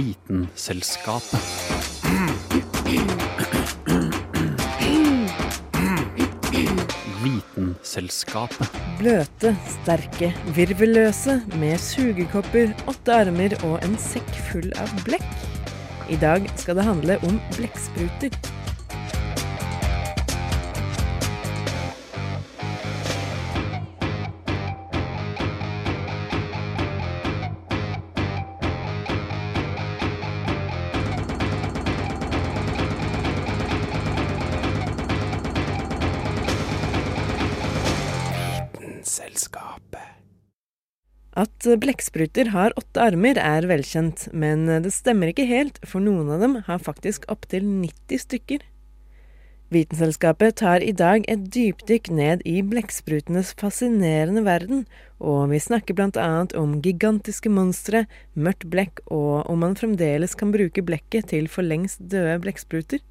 Vitenselskapet. Vitenselskapet. Bløte, sterke, virvelløse med sugekopper, åtte armer og en sekk full av blekk. I dag skal det handle om blekkspruter. At blekkspruter har åtte armer er velkjent, men det stemmer ikke helt, for noen av dem har faktisk opptil 90 stykker. Vitenselskapet tar i dag et dypdykk ned i blekksprutenes fascinerende verden, og vi snakker blant annet om gigantiske monstre, mørkt blekk og om man fremdeles kan bruke blekket til for lengst døde blekkspruter.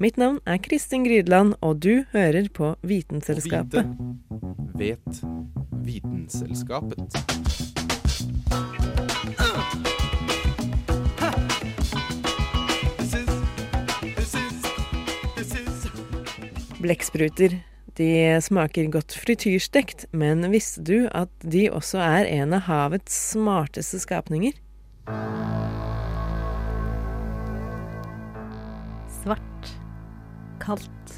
Mitt navn er Kristin Grydland, og du hører på Vitenselskapet. Vite vet Vitenselskapet. Blekkspruter. De smaker godt frityrstekt, men visste du at de også er en av havets smarteste skapninger? Svart, kaldt,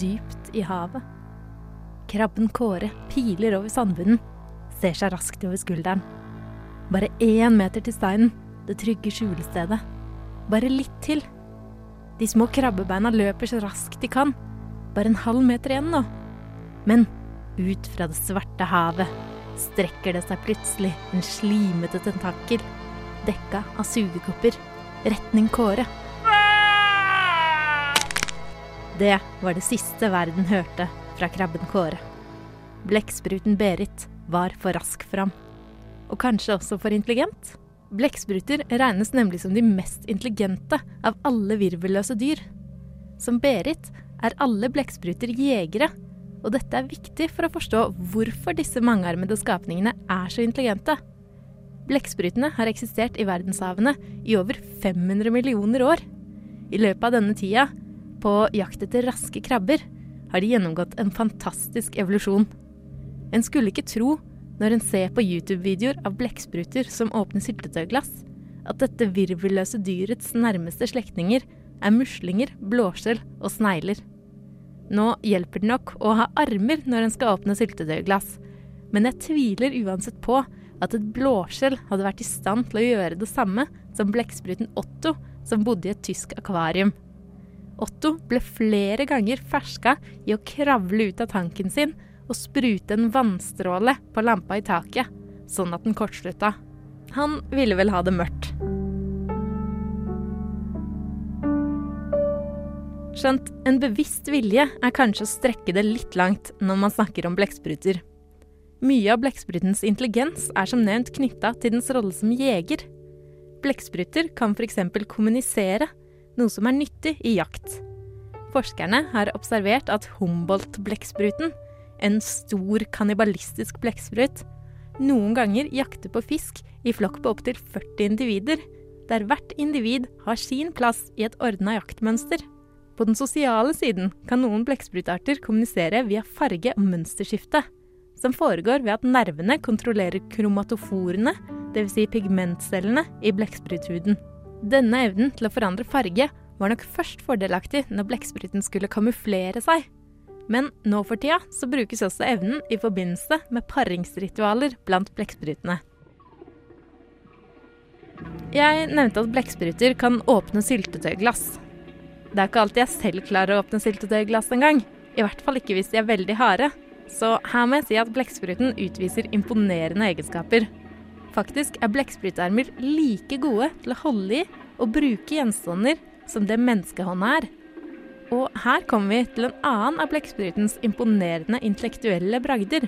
dypt i havet. Krabben Kåre piler over sandbunnen, ser seg raskt over skulderen. Bare én meter til steinen, det trygge skjulestedet. Bare litt til. De små krabbebeina løper så raskt de kan. Bare en halv meter igjen nå. Men ut fra det svarte havet strekker det seg plutselig en slimete tentakel, dekka av sugekopper, retning Kåre. Det var det siste verden hørte fra krabben Kåre. Blekkspruten Berit var for rask fram. Og kanskje også for intelligent. Blekkspruter regnes nemlig som de mest intelligente av alle virvelløse dyr. Som Berit er alle blekkspruter jegere, og dette er viktig for å forstå hvorfor disse mangearmede skapningene er så intelligente. Blekksprutene har eksistert i verdenshavene i over 500 millioner år. I løpet av denne tida, på jakt etter raske krabber, har de gjennomgått en fantastisk evolusjon. En skulle ikke tro, når en ser på YouTube-videoer av blekkspruter som åpner syltetøyglass, at dette virvelløse dyrets nærmeste slektninger er muslinger, blåskjell og snegler. Nå hjelper det nok å ha armer når en skal åpne syltetøyglass, men jeg tviler uansett på at et blåskjell hadde vært i stand til å gjøre det samme som blekkspruten Otto, som bodde i et tysk akvarium. Otto ble flere ganger ferska i å kravle ut av tanken sin og sprute en vannstråle på lampa i taket, sånn at den kortslutta. Han ville vel ha det mørkt. Skjønt en bevisst vilje er kanskje å strekke det litt langt når man snakker om blekkspruter. Mye av blekksprutens intelligens er som nevnt knytta til dens rolle som jeger. Blekkspruter kan f.eks. kommunisere, noe som er nyttig i jakt. Forskerne har observert at Humboldt-blekkspruten en stor kannibalistisk blekksprut, noen ganger jakter på fisk i flokk på opptil 40 individer, der hvert individ har sin plass i et ordna jaktmønster. På den sosiale siden kan noen blekksprutarter kommunisere via farge- og mønsterskifte, som foregår ved at nervene kontrollerer kromatoforene, dvs. Si pigmentcellene, i blekkspruthuden. Denne evnen til å forandre farge var nok først fordelaktig når blekkspruten skulle kamuflere seg, men nå for tida så brukes også evnen i forbindelse med paringsritualer blant blekksprutene. Jeg nevnte at blekkspruter kan åpne syltetøyglass. Det er ikke alltid jeg selv klarer å åpne syltetøyglass engang. I hvert fall ikke hvis de er veldig harde. Så her må jeg si at blekkspruten utviser imponerende egenskaper. Faktisk er blekksprutearmer like gode til å holde i og bruke gjenstander som det menneskehånda er. Og her kommer vi til en annen av blekksprutens imponerende intellektuelle bragder.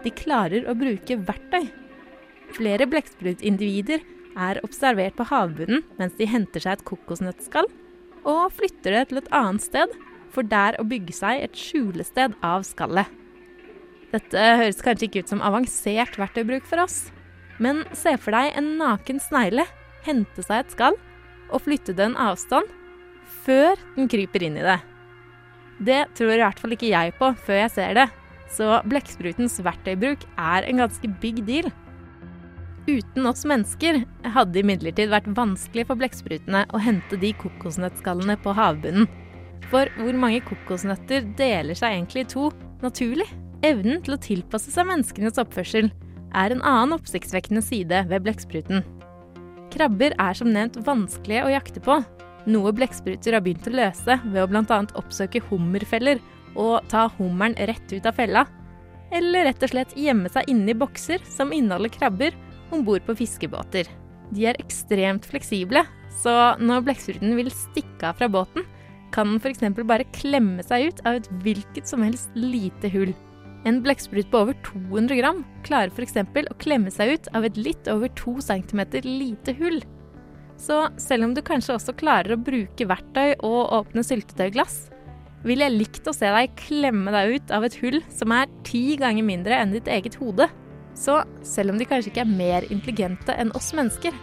De klarer å bruke verktøy. Flere blekksprutindivider er observert på havbunnen mens de henter seg et kokosnøttskall, og flytter det til et annet sted, for der å bygge seg et skjulested av skallet. Dette høres kanskje ikke ut som avansert verktøybruk for oss, men se for deg en naken snegle hente seg et skall og flytte det en avstand før den kryper inn i det. Det tror i hvert fall ikke jeg på før jeg ser det, så blekksprutens verktøybruk er en ganske big deal. Uten oss mennesker hadde det imidlertid vært vanskelig for blekksprutene å hente de kokosnøttskallene på havbunnen. For hvor mange kokosnøtter deler seg egentlig i to naturlig? Evnen til å tilpasse seg menneskenes oppførsel er en annen oppsiktsvekkende side ved blekkspruten. Krabber er som nevnt vanskelige å jakte på, noe blekkspruter har begynt å løse ved å bl.a. oppsøke hummerfeller og ta hummeren rett ut av fella. Eller rett og slett gjemme seg inne i bokser som inneholder krabber om bord på fiskebåter. De er ekstremt fleksible, så når blekkspruten vil stikke av fra båten, kan den f.eks. bare klemme seg ut av et hvilket som helst lite hull. En blekksprut på over 200 gram klarer f.eks. å klemme seg ut av et litt over 2 cm lite hull. Så selv om du kanskje også klarer å bruke verktøy og åpne syltetøyglass, vil jeg likt å se deg klemme deg ut av et hull som er ti ganger mindre enn ditt eget hode. Så selv om de kanskje ikke er mer intelligente enn oss mennesker,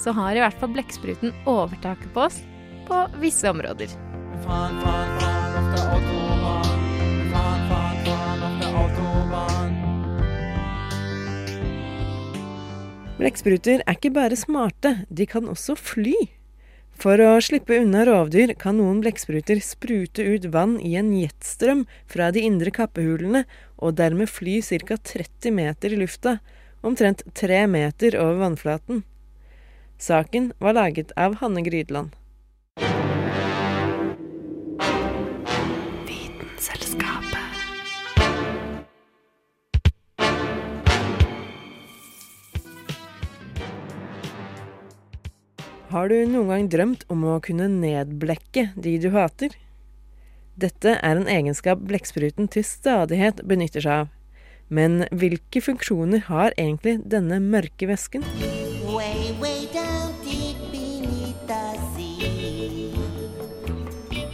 så har i hvert fall blekkspruten overtaket på oss på visse områder. Faen, faen, faen, Blekkspruter er ikke bare smarte, de kan også fly. For å slippe unna rovdyr kan noen blekkspruter sprute ut vann i en jetstrøm fra de indre kappehulene, og dermed fly ca. 30 meter i lufta, omtrent tre meter over vannflaten. Saken var laget av Hanne Grydland. Har du noen gang drømt om å kunne nedblekke de du hater? Dette er en egenskap blekkspruten til stadighet benytter seg av. Men hvilke funksjoner har egentlig denne mørke væsken?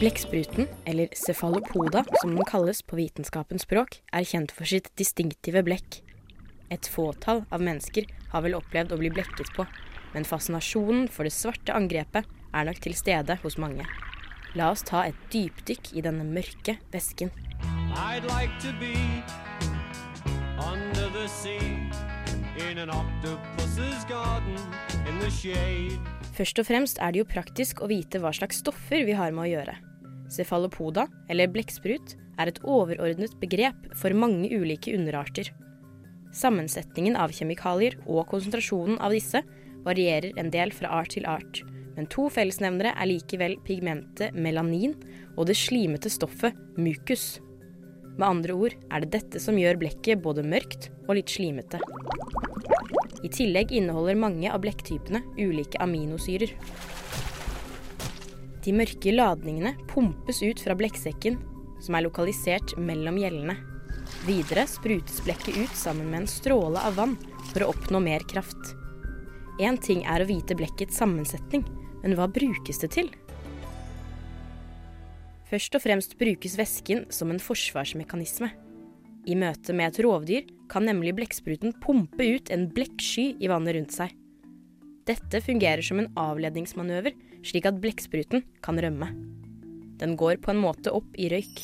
Blekkspruten, eller cefalopoda som den kalles på vitenskapens språk, er kjent for sitt distinktive blekk. Et fåtall av mennesker har vel opplevd å bli blekket på, men fascinasjonen for det svarte angrepet er nok til stede hos mange. La oss ta et dypdykk i denne mørke væsken. Like Først og fremst er det jo praktisk å vite hva slags stoffer vi har med å gjøre. Cefalopoda, eller blekksprut, er et overordnet begrep for mange ulike underarter. Sammensetningen av kjemikalier og konsentrasjonen av disse varierer en del fra art til art, men to fellesnevnere er likevel pigmentet melanin og det slimete stoffet mucus. Med andre ord er det dette som gjør blekket både mørkt og litt slimete. I tillegg inneholder mange av blekktypene ulike aminosyrer. De mørke ladningene pumpes ut fra blekksekken, som er lokalisert mellom gjellene. Videre sprutes blekket ut sammen med en stråle av vann for å oppnå mer kraft. Én ting er å vite blekkets sammensetning, men hva brukes det til? Først og fremst brukes væsken som en forsvarsmekanisme. I møte med et rovdyr kan nemlig blekkspruten pumpe ut en blekksky i vannet rundt seg. Dette fungerer som en avledningsmanøver, slik at blekkspruten kan rømme. Den går på en måte opp i røyk.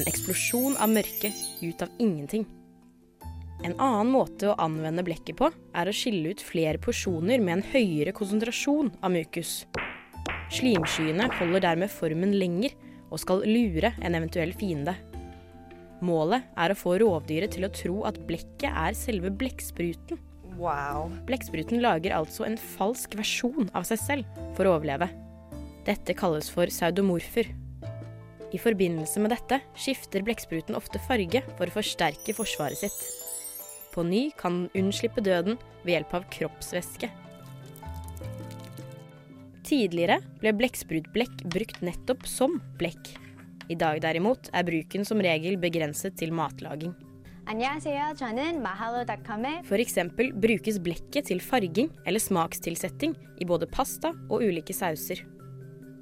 En eksplosjon av mørke ut av ingenting. En annen måte å anvende blekket på, er å skille ut flere porsjoner med en høyere konsentrasjon av mukus. Slimskyene holder dermed formen lenger og skal lure en eventuell fiende. Målet er å få rovdyret til å tro at blekket er selve blekkspruten. Wow. Blekkspruten lager altså en falsk versjon av seg selv for å overleve. Dette kalles for pseudomorfer. I forbindelse med dette skifter blekkspruten ofte farge for å forsterke forsvaret sitt. På ny kan den unnslippe døden ved hjelp av kroppsvæske. Tidligere ble blekksprutblekk brukt nettopp som blekk. I dag derimot er bruken som regel begrenset til matlaging. F.eks. brukes blekket til farging eller smakstilsetting i både pasta og ulike sauser.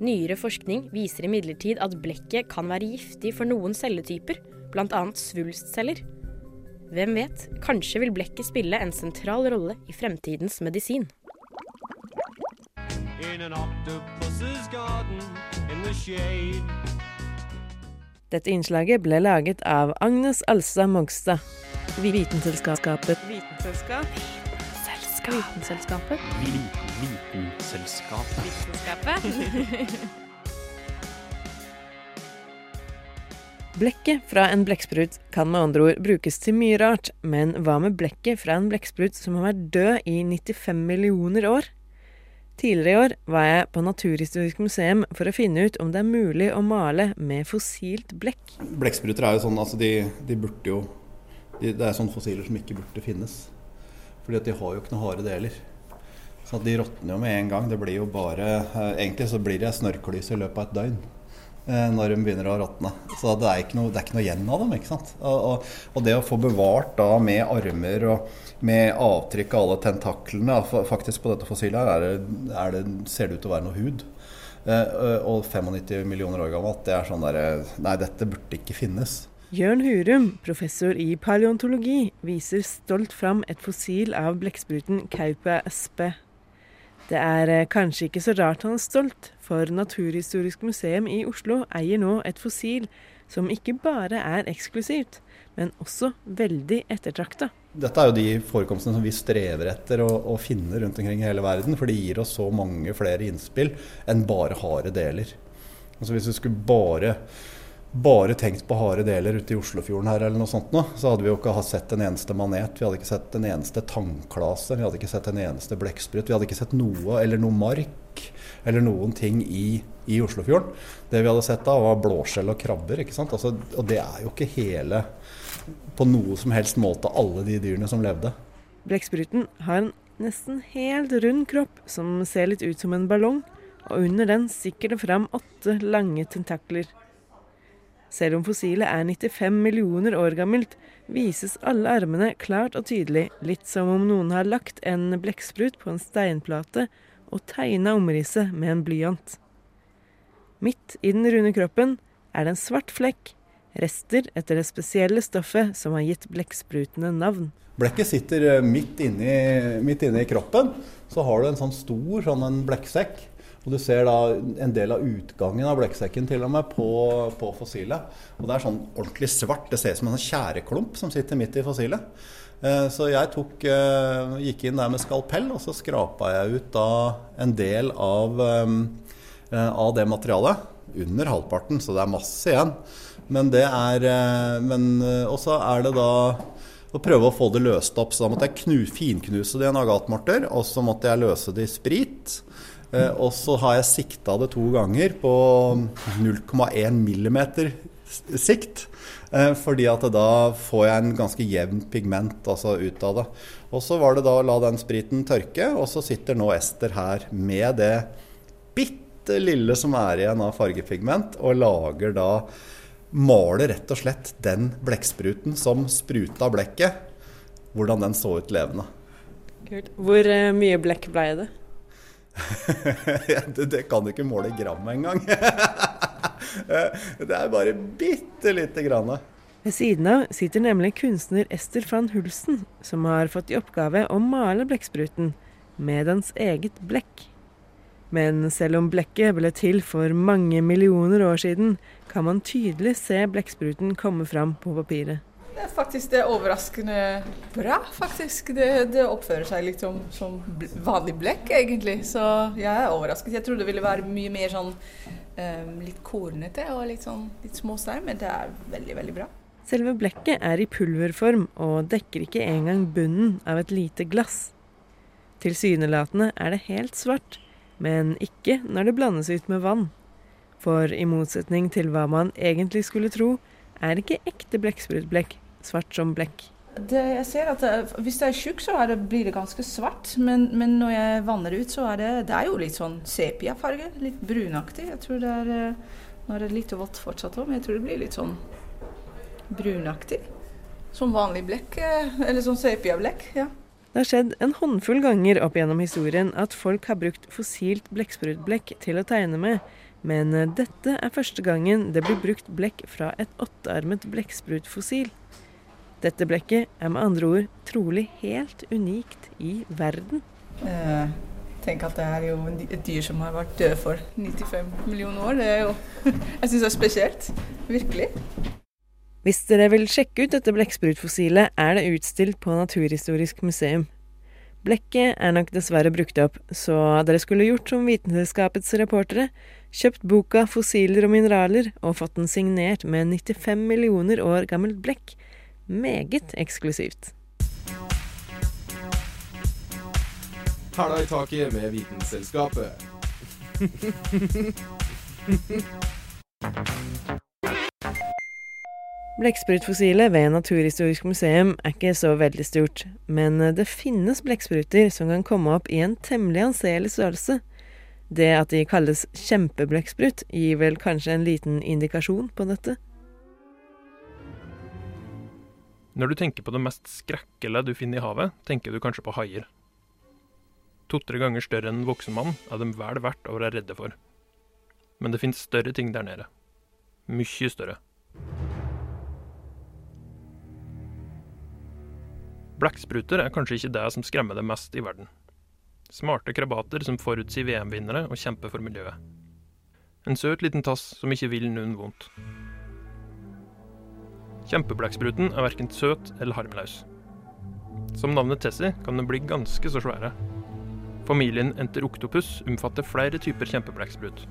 Nyere forskning viser imidlertid at blekket kan være giftig for noen celletyper, bl.a. svulstceller, hvem vet, kanskje vil blekket spille en sentral rolle i fremtidens medisin. Dette innslaget ble laget av Agnes Alstad Mogstad. Vitenselskapet Vitenselskap? Vitenselskapet. Vitenselskap. Vitenskapet. Blekket fra en blekksprut kan med andre ord brukes til mye rart, men hva med blekket fra en blekksprut som har vært død i 95 millioner år? Tidligere i år var jeg på Naturhistorisk museum for å finne ut om det er mulig å male med fossilt blekk. Blekkspruter er jo sånn, altså de, de burde jo de, Det er sånne fossiler som ikke burde finnes. Fordi at de har jo ikke noen harde deler. Så de råtner jo med en gang. Det blir jo bare eh, Egentlig så blir det snørrklyse i løpet av et døgn når de begynner å råtne. Så det er, ikke noe, det noe igjen av dem. ikke sant? Og, og, det å få bevart da med armer og med avtrykk av alle tentaklene Faktisk på dette fossilet er det, er det, ser det ut til å være noe hud. Eh, og 95 millioner år gammelt, det er sånn derre Nei, dette burde ikke finnes. Jørn Hurum, professor i paleontologi, viser stolt fram et fossil av blekkspruten Kaupe espe. Det er eh, kanskje ikke så rart han er stolt, for Naturhistorisk museum i Oslo eier nå et fossil som ikke bare er eksklusivt, men også veldig ettertrakta. Dette er jo de forekomstene som vi strever etter å, å finne rundt omkring i hele verden, for det gir oss så mange flere innspill enn bare harde deler. Altså Hvis vi skulle bare, bare tenkt på harde deler ute i Oslofjorden her, eller noe sånt nå, så hadde vi jo ikke sett en eneste manet, vi hadde ikke sett en eneste tangklase, vi hadde ikke sett en eneste blekksprut, vi hadde ikke sett noe, eller noe mark, eller noen ting i, i Oslofjorden. Det vi hadde sett da, var blåskjell og krabber, ikke sant. Altså, og det er jo ikke hele på noe som helst måte alle de dyrene som levde. Blekkspruten har en nesten helt rund kropp som ser litt ut som en ballong, og under den stikker det fram åtte lange tentakler. Selv om fossilet er 95 millioner år gammelt, vises alle armene klart og tydelig, litt som om noen har lagt en blekksprut på en steinplate og tegna omrisset med en blyant. Midt i den runde kroppen er det en svart flekk, rester etter det spesielle stoffet som har gitt blekksprutene navn. Blekket sitter eh, midt inni, midt inni kroppen. Så har du en sånn stor sånn blekksekk. Og du ser da en del av utgangen av blekksekken til og med på, på fossilet. Og det er sånn ordentlig svart. Det ser ut som en sånn tjæreklump som sitter midt i fossilet. Eh, Så jeg tok, eh, gikk inn der med skalpell, og så skrapa jeg ut da en del av, eh, av det materialet. Under halvparten, så det er masse igjen. Men det er Men også er det da å prøve å få det løst opp. Så da måtte jeg knu, finknuse det i en agatmorter, og så måtte jeg løse det i sprit. Eh, og så har jeg sikta det to ganger på 0,1 millimeter sikt. Eh, fordi at da får jeg en ganske jevn pigment altså ut av det. Og så var det da å la den spriten tørke, og så sitter nå Ester her med det bitte lille som er igjen av fargepigment, og lager da Maler rett og slett den blekkspruten som spruta blekket, hvordan den så ut levende. Hvor eh, mye blekk ble det? det, det kan du ikke måle i gram engang. det er bare bitte lite grann. Ved siden av sitter nemlig kunstner Ester van Hulsen, som har fått i oppgave å male blekkspruten med dens eget blekk. Men selv om blekket ble til for mange millioner år siden, kan man tydelig se blekkspruten komme fram på papiret. Det er faktisk det er overraskende bra, faktisk. Det, det oppfører seg litt som, som vanlig blekk, egentlig. Så jeg er overrasket. Jeg trodde det ville være mye mer sånn um, litt kornete og litt sånn litt småstein, men det er veldig, veldig bra. Selve blekket er i pulverform og dekker ikke engang bunnen av et lite glass. Tilsynelatende er det helt svart, men ikke når det blandes ut med vann. For i motsetning til hva man egentlig skulle tro, er ikke ekte blekksprutblekk svart som blekk. Det, jeg ser at det, Hvis det er tjukk, så er det, blir det ganske svart. Men, men når jeg vanner ut, så er det, det er jo litt sånn sepiafarge. Litt brunaktig. Jeg tror det er eh, Nå er det litt vått fortsatt òg, men jeg tror det blir litt sånn brunaktig. Som vanlig blekk. eh, Eller sånn sepiablekk. ja. Det har skjedd en håndfull ganger opp gjennom historien at folk har brukt fossilt blekksprutblekk til å tegne med, men eh, dette er første gangen det blir brukt blekk fra et åttearmet blekksprutfossil. Dette blekket er med andre ord trolig helt unikt i verden. Eh, Tenk at det er jo et dyr som har vært død for 95 millioner år. Det er jo Jeg syns det er spesielt. Virkelig. Hvis dere vil sjekke ut dette blekksprutfossilet, er det utstilt på Naturhistorisk museum. Blekket er nok dessverre brukt opp, så dere skulle gjort som Vitenskapets reportere, kjøpt boka 'Fossiler og mineraler' og fått den signert med 95 millioner år gammelt blekk. Meget eksklusivt. Hæla i taket med Vitenselskapet. Blekksprutfossilet ved Naturhistorisk museum er ikke så veldig stort, men det finnes blekkspruter som kan komme opp i en temmelig anselig størrelse. Det at de kalles kjempeblekksprutt, gir vel kanskje en liten indikasjon på dette? Når du tenker på det mest skrekkelige du finner i havet, tenker du kanskje på haier. To-tre ganger større enn en voksen mann er de vel verdt å være redde for. Men det finnes større ting der nede. Mye større. Blekkspruter er kanskje ikke det som skremmer det mest i verden. Smarte krabater som forutsier VM-vinnere og kjemper for miljøet. En søt liten tass som ikke vil noen vondt. Kjempeblekksprutten er verken søt eller harmløs. Som navnet Tessie kan den bli ganske så svære. Familien Enteroctopus omfatter flere typer kjempeblegksprut.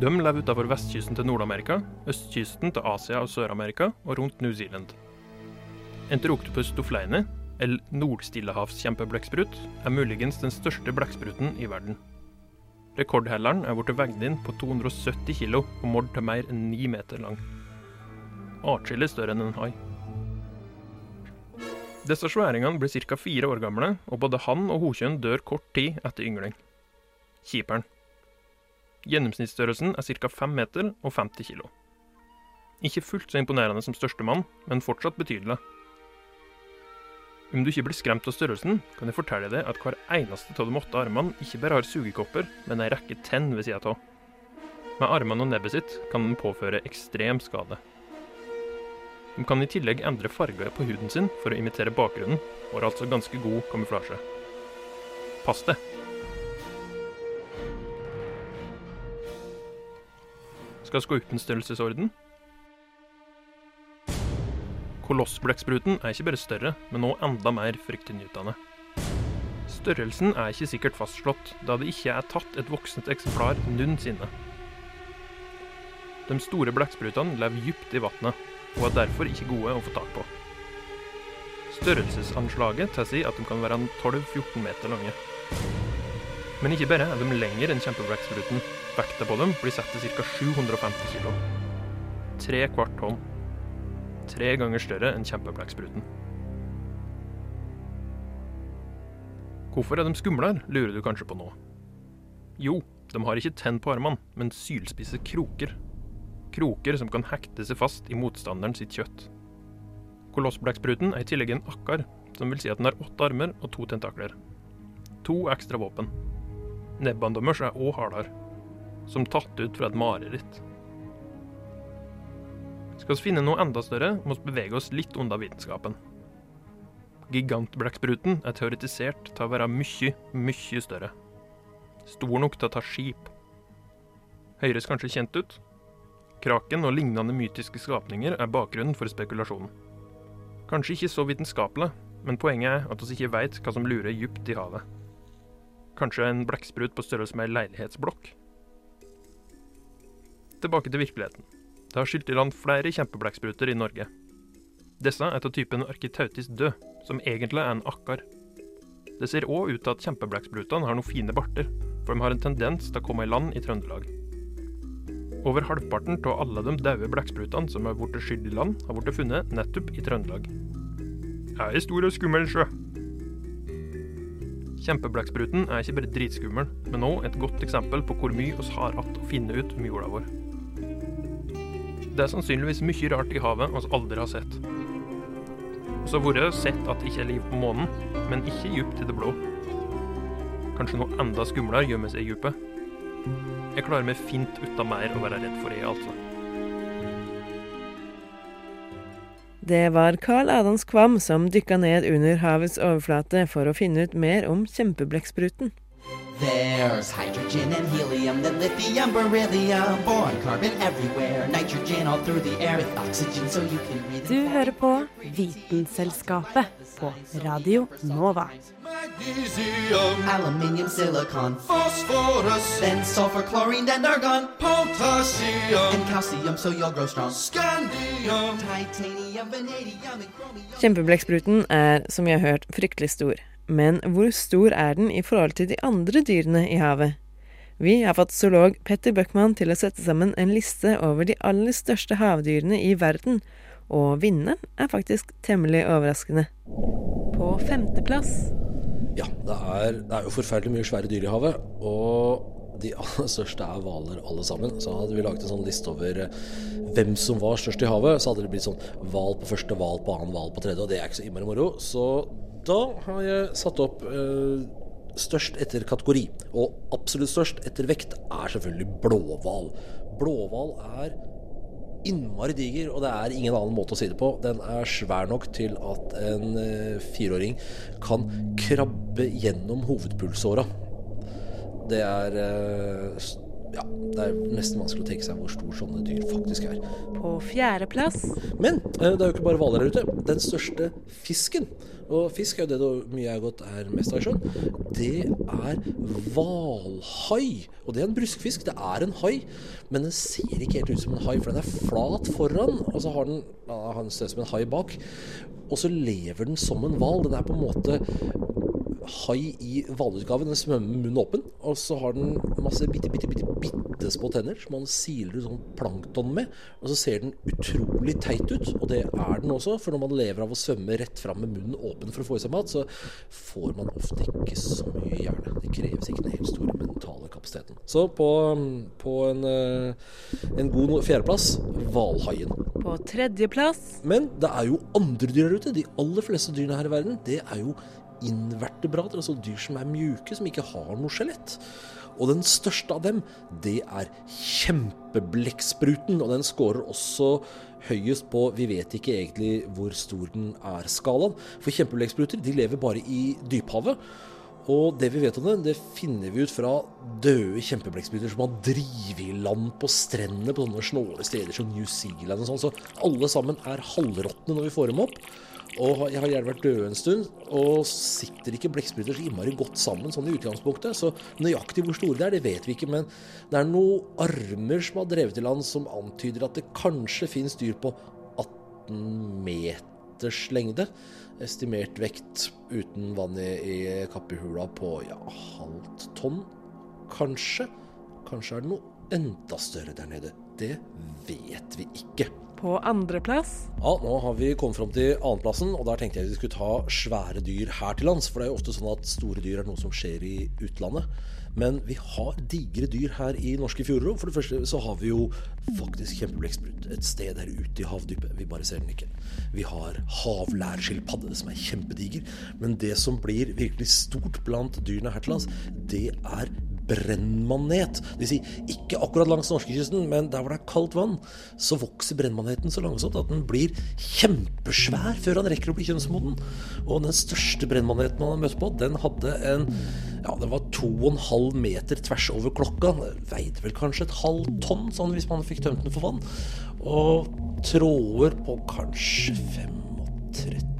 De lever utenfor vestkysten til Nord-Amerika, østkysten til Asia og Sør-Amerika og rundt New Zealand. Enteroctopus dofleini, eller nordstillehavskjempeblegksprut, er muligens den største blekkspruten i verden. Rekordhelleren er blitt veid inn på 270 kilo og målt til mer enn 9 meter lang. Atskillig større enn en hai. Disse sværingene blir ca. fire år gamle, og både han og hokjønn dør kort tid etter yngling. Kjiperen. Gjennomsnittsstørrelsen er ca. 5 meter og 50 kilo. Ikke fullt så imponerende som størstemann, men fortsatt betydelig. Om du ikke blir skremt av størrelsen, kan jeg fortelle deg at hver eneste av de åtte armene ikke bare har sugekopper, men ei rekke tenn ved sida av. Med armene og nebbet sitt kan den påføre ekstrem skade. De kan i tillegg endre farge på huden sin for å imitere bakgrunnen, og har altså ganske god kamuflasje. Pass det. Skal gå opp en størrelsesorden? Kolossblekkspruten er ikke bare større, men også enda mer fryktinngytende. Størrelsen er ikke sikkert fastslått, da det ikke er tatt et voksent eksemplar noensinne. De store blekksprutene lever dypt i vannet, og er derfor ikke gode å få tak på. Størrelsesanslaget tilsier at de kan være 12-14 meter lange. Men ikke bare er de lengre enn kjempebrekkspruten. Vekta på dem blir satt til ca. 750 kg. Tre kvart tonn. Tre ganger større enn kjempebrekkspruten. Hvorfor er de skumlere, lurer du kanskje på nå. Jo, de har ikke tenn på armene, men sylspisse kroker. Kroker som kan hekte seg fast i motstanderen sitt kjøtt. Kolossblekkspruten er i tillegg en akkar, som vil si at den har åtte armer og to tentakler. To ekstra våpen. Nebbene deres er òg hardere, som tatt ut fra et mareritt. Skal vi finne noe enda større, må vi bevege oss litt unna vitenskapen. Gigantblekkspruten er teoretisert til å være mye, mye større. Stor nok til å ta skip. Høres kanskje kjent ut? Kraken og lignende mytiske skapninger er bakgrunnen for spekulasjonen. Kanskje ikke så vitenskapelig, men poenget er at vi ikke veit hva som lurer dypt i havet. Kanskje en blekksprut på størrelse med ei leilighetsblokk? Tilbake til virkeligheten. Det har skylt i land flere kjempeblekkspruter i Norge. Disse er av typen Architeutis død, som egentlig er en akkar. Det ser òg ut til at kjempeblekkspruttene har noen fine barter, for de har en tendens til å komme i land i Trøndelag. Over halvparten av alle de døde blekksprutene som har blitt skydd i land, har blitt funnet nettopp i Trøndelag. Er en stor og skummel sjø. Kjempeblekkspruten er ikke bare dritskummel, men òg et godt eksempel på hvor mye vi har hatt å finne ut om jorda vår. Det er sannsynligvis mye rart i havet vi aldri har sett. Vi har vært sett at det ikke er liv på månen, men ikke dypt i det blå. Kanskje noe enda skumlere seg i dypet. Jeg klarer meg fint uten mer å være redd for det, altså. Det var Carl Adams Kvam som dykka ned under havets overflate for å finne ut mer om kjempeblekkspruten. There's hydrogen and helium, then lithium, beryllium, boron, carbon everywhere, nitrogen all through the air with oxygen so you can breathe. Du hører på Vitenselskapet på Radio Nova. Magnesium, aluminium, silicon, Phosphorus, then sulfur, chlorine, then argon, potassium, and calcium so you'll grow strong. scandium. Titanium, vanadium, and chromium. Kjempeblekkspruten er, som vi har hørt, fryktelig stor. Men hvor stor er den i forhold til de andre dyrene i havet? Vi har fått zoolog Petter Bøckmann til å sette sammen en liste over de aller største havdyrene i verden, og vinneren er faktisk temmelig overraskende. På femteplass Ja, det er, det er jo forferdelig mye svære dyr i havet. Og de aller største er hvaler, alle sammen. Så hadde vi laget en sånn liste over eh, hvem som var størst i havet, så hadde det blitt sånn hval på første, hval på annen, hval på tredje. Og det er ikke så innmari moro. Så da har jeg satt opp eh, størst etter kategori. Og absolutt størst etter vekt er selvfølgelig blåhval. Blåhval er innmari diger, og det er ingen annen måte å si det på. Den er svær nok til at en eh, fireåring kan krabbe gjennom hovedpulsåra. Det er eh, ja, det er nesten vanskelig å tenke seg hvor stor sånne dyr faktisk er. På fjerdeplass Men eh, det er jo ikke bare hvaler her ute. Den største fisken, og fisk er jo det da mye er godt er mest av i sjøen, det er hvalhai. Og det er en bruskfisk. Det er en hai, men den ser ikke helt ut som en hai, for den er flat foran, og så har den ja, han ser ut som en hai bak. Og så lever den som en hval. Den er på en måte hai i hvalutgaven. Den svømmer med munnen åpen, og så har den masse bitte, bitte, bitte, bitte små tenner som man siler ut sånn plankton med. Og så ser den utrolig teit ut, og det er den også. For når man lever av å svømme rett fram med munnen åpen for å få i seg mat, så får man ofte ikke så mye hjerne. Det kreves ikke den helt store mentale kapasiteten. Så på, på en, eh, en god fjerdeplass hvalhaien. På tredjeplass Men det er jo andre dyr her ute. De aller fleste dyrene her i verden, det er jo invertebrater, altså dyr som er mjuke, som ikke har noe skjelett. Og den største av dem, det er kjempeblekkspruten, og den scorer også høyest på Vi vet ikke egentlig hvor stor den er skalaen. For kjempeblekkspruter de lever bare i dyphavet. Og det vi vet om det, det finner vi ut fra døde kjempeblekkspruter som har drevet i land på strendene på sånne snåle steder som New Zealand og sånn. Så alle sammen er halvråtne når vi får dem opp. Og jeg har gjerne vært død en stund, og sitter ikke blekkspruter så innmari godt sammen sånn i utgangspunktet. Så nøyaktig hvor store det er, det vet vi ikke. Men det er noen armer som har drevet i land som antyder at det kanskje finnes dyr på 18 meters lengde. Estimert vekt uten vann i, i kappehula på ja, halvt tonn, kanskje. Kanskje er det noe enda større der nede. Det vet vi ikke. På andreplass Ja, nå har vi kommet fram til annenplassen, og der tenkte jeg vi skulle ta svære dyr her til lands. For det er jo ofte sånn at store dyr er noe som skjer i utlandet. Men vi har digre dyr her i norske fjorder òg. For det første så har vi jo faktisk kjempeblekksprut. Et sted der ute i havdypet. Vi bare ser den ikke. Vi har havlærskilpadde, som er kjempediger. Men det som blir virkelig stort blant dyrene her til lands, det er brennmanet. Det si, ikke akkurat langs norskekysten, men der hvor det er kaldt vann, så vokser brennmaneten så langsomt at den blir kjempesvær før han rekker å bli kjønnsmoden. Og den største brennmaneten man har møtt på, den hadde en ja, den var to og en halv meter tvers over klokka. Veide vel kanskje et halvt tonn, sånn hvis man fikk tømt den for vann. Og tråder på kanskje 35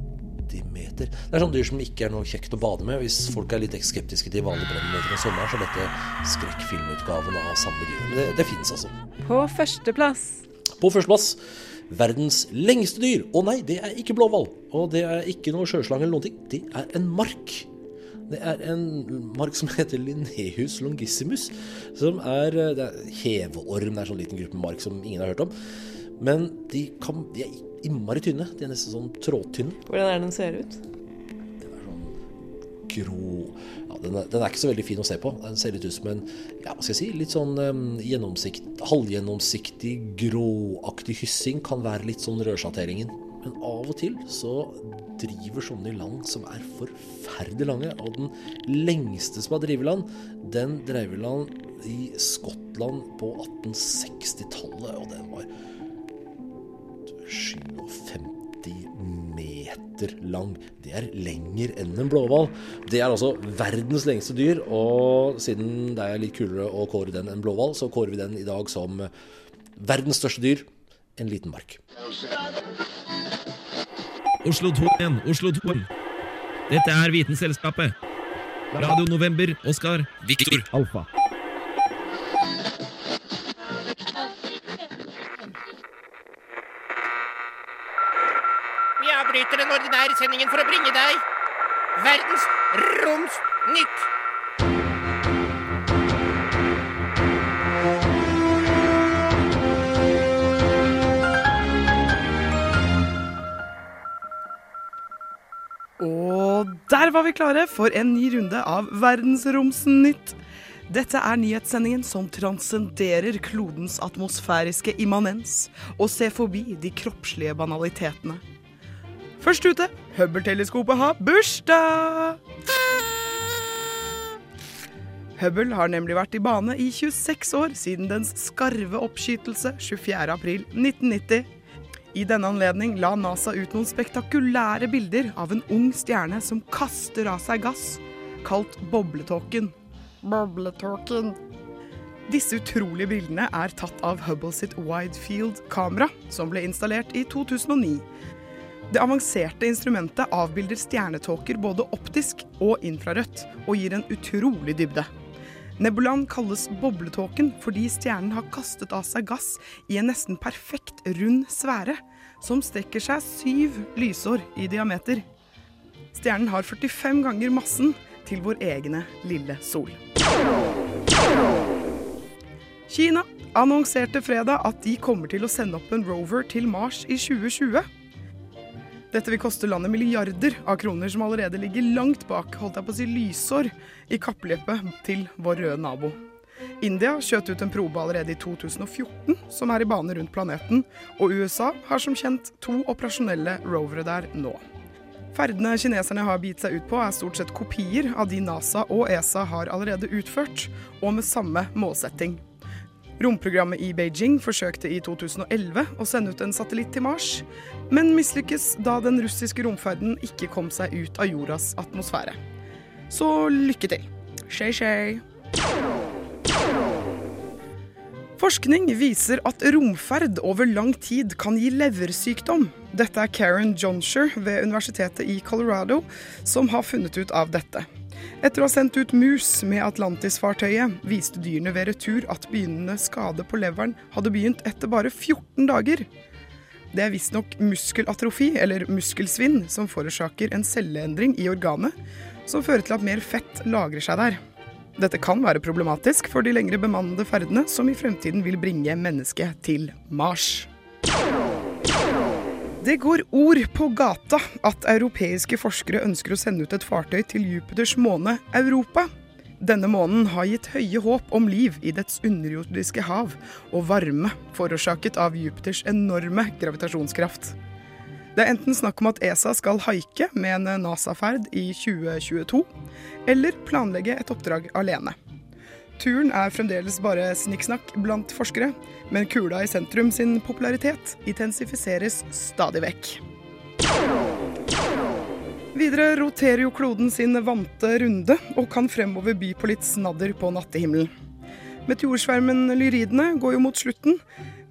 meter. Det er sånne dyr som ikke er noe kjekt å bade med. Hvis folk er litt skeptiske til vanlige brennmeter om sommeren, så er dette skrekkfilmutgaven av samme dyr. Men det, det finnes altså. På førsteplass På førsteplass verdens lengste dyr. Å nei, det er ikke blåhval. Og det er ikke noe sjøslange eller noen ting. Det er en mark. Det er en mark som heter Linneus longissimus. Som er, det er heveorm. Det er en sånn liten gruppe mark som ingen har hørt om. Men de, kan, de er innmari tynne. De er nesten sånn trådtynne. Hvordan er den ser ut? grå ja, den, er, den er ikke så veldig fin å se på. Den ser litt ut som en ja, hva skal jeg si, litt sånn um, gjennomsikt, halvgjennomsiktig, gråaktig hyssing. Kan være litt sånn rødsjatteringen. Men av og til så driver sånne i land som er forferdelig lange. Og den lengste som har drevet land, den drev i land i Skottland på 1860-tallet. Og den var 57 meter meter lang. Det er lenger enn en blåhval. Det er altså verdens lengste dyr, og siden det er litt kulere å kåre den enn blåhval, så kårer vi den i dag som verdens største dyr, en liten mark. Oslo 2 igjen, Oslo 2. Dette er Vitenselskapet. Radio November, Oskar, Viktor, Alfa. Den ordinære sendingen for å bringe deg verdens romsnytt. Og der var vi klare for en ny runde av Verdensromsnytt. Dette er nyhetssendingen som transcenderer klodens atmosfæriske immanens og ser forbi de kroppslige banalitetene. Først ute, Hubble-teleskopet har bursdag! Hubble har nemlig vært i bane i 26 år siden dens skarve oppskytelse 24.4.1990. I denne anledning la NASA ut noen spektakulære bilder av en ung stjerne som kaster av seg gass, kalt bobletåken. Bobletåken. Disse utrolige bildene er tatt av Hubble sitt Widefield-kamera, som ble installert i 2009. Det avanserte instrumentet avbilder stjernetåker både optisk og infrarødt, og gir en utrolig dybde. Nebulaen kalles bobletåken fordi stjernen har kastet av seg gass i en nesten perfekt rund sfære, som strekker seg syv lysår i diameter. Stjernen har 45 ganger massen til vår egne lille sol. Kina annonserte fredag at de kommer til å sende opp en rover til Mars i 2020. Dette vil koste landet milliarder av kroner som allerede ligger langt bak holdt jeg på å si, lysår i kappløpet til vår røde nabo. India skjøt ut en probe allerede i 2014 som er i bane rundt planeten, og USA har som kjent to operasjonelle rovere der nå. Ferdene kineserne har bitt seg ut på er stort sett kopier av de NASA og ESA har allerede utført, og med samme målsetting. Romprogrammet i Beijing forsøkte i 2011 å sende ut en satellitt til Mars, men mislykkes da den russiske romferden ikke kom seg ut av jordas atmosfære. Så lykke til. Shay Shay. Forskning viser at romferd over lang tid kan gi leversykdom. Dette er Karen Johnsher ved Universitetet i Colorado som har funnet ut av dette. Etter å ha sendt ut mus med Atlantis-fartøyet, viste dyrene ved retur at begynnende skade på leveren hadde begynt etter bare 14 dager. Det er visstnok muskelatrofi, eller muskelsvinn, som forårsaker en celleendring i organet, som fører til at mer fett lagrer seg der. Dette kan være problematisk for de lengre bemannede ferdene som i fremtiden vil bringe mennesket til Mars. Det går ord på gata at europeiske forskere ønsker å sende ut et fartøy til Jupiters måne Europa. Denne månen har gitt høye håp om liv i dets underjordiske hav og varme forårsaket av Jupiters enorme gravitasjonskraft. Det er enten snakk om at ESA skal haike med en NASA-ferd i 2022, eller planlegge et oppdrag alene. Turen er fremdeles bare snikksnakk blant forskere, men kula i sentrum sin popularitet intensifiseres stadig vekk. Videre roterer jo kloden sin vante runde, og kan fremover by på litt snadder på nattehimmelen. Meteorsvermen Lyridene går jo mot slutten,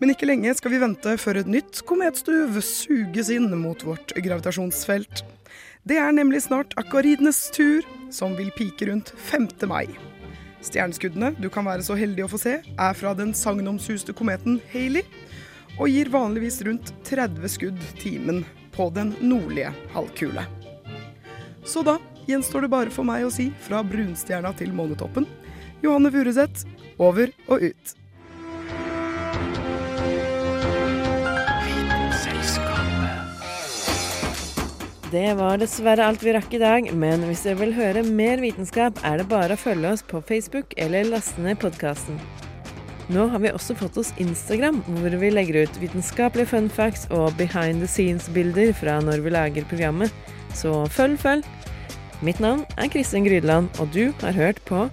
men ikke lenge skal vi vente før et nytt kometstuv suges inn mot vårt gravitasjonsfelt. Det er nemlig snart akvaridenes tur, som vil pike rundt 5. mai. Stjerneskuddene du kan være så heldig å få se, er fra den sagnomsuste kometen Haley, og gir vanligvis rundt 30 skudd timen på den nordlige halvkule. Så da gjenstår det bare for meg å si fra brunstjerna til månetoppen. Johanne Furuseth, over og ut. Det var dessverre alt vi rakk i dag, men hvis dere vil høre mer vitenskap, er det bare å følge oss på Facebook eller laste ned podkasten. Nå har vi også fått oss Instagram, hvor vi legger ut vitenskapelige fun facts og behind the scenes-bilder fra når vi lager programmet. Så følg, følg. Mitt navn er Kristin Grydeland, og du har hørt på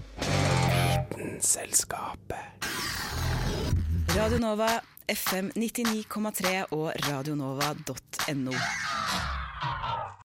Vitenselskapet. Radio Nova, FM 99,3 og radionova.no.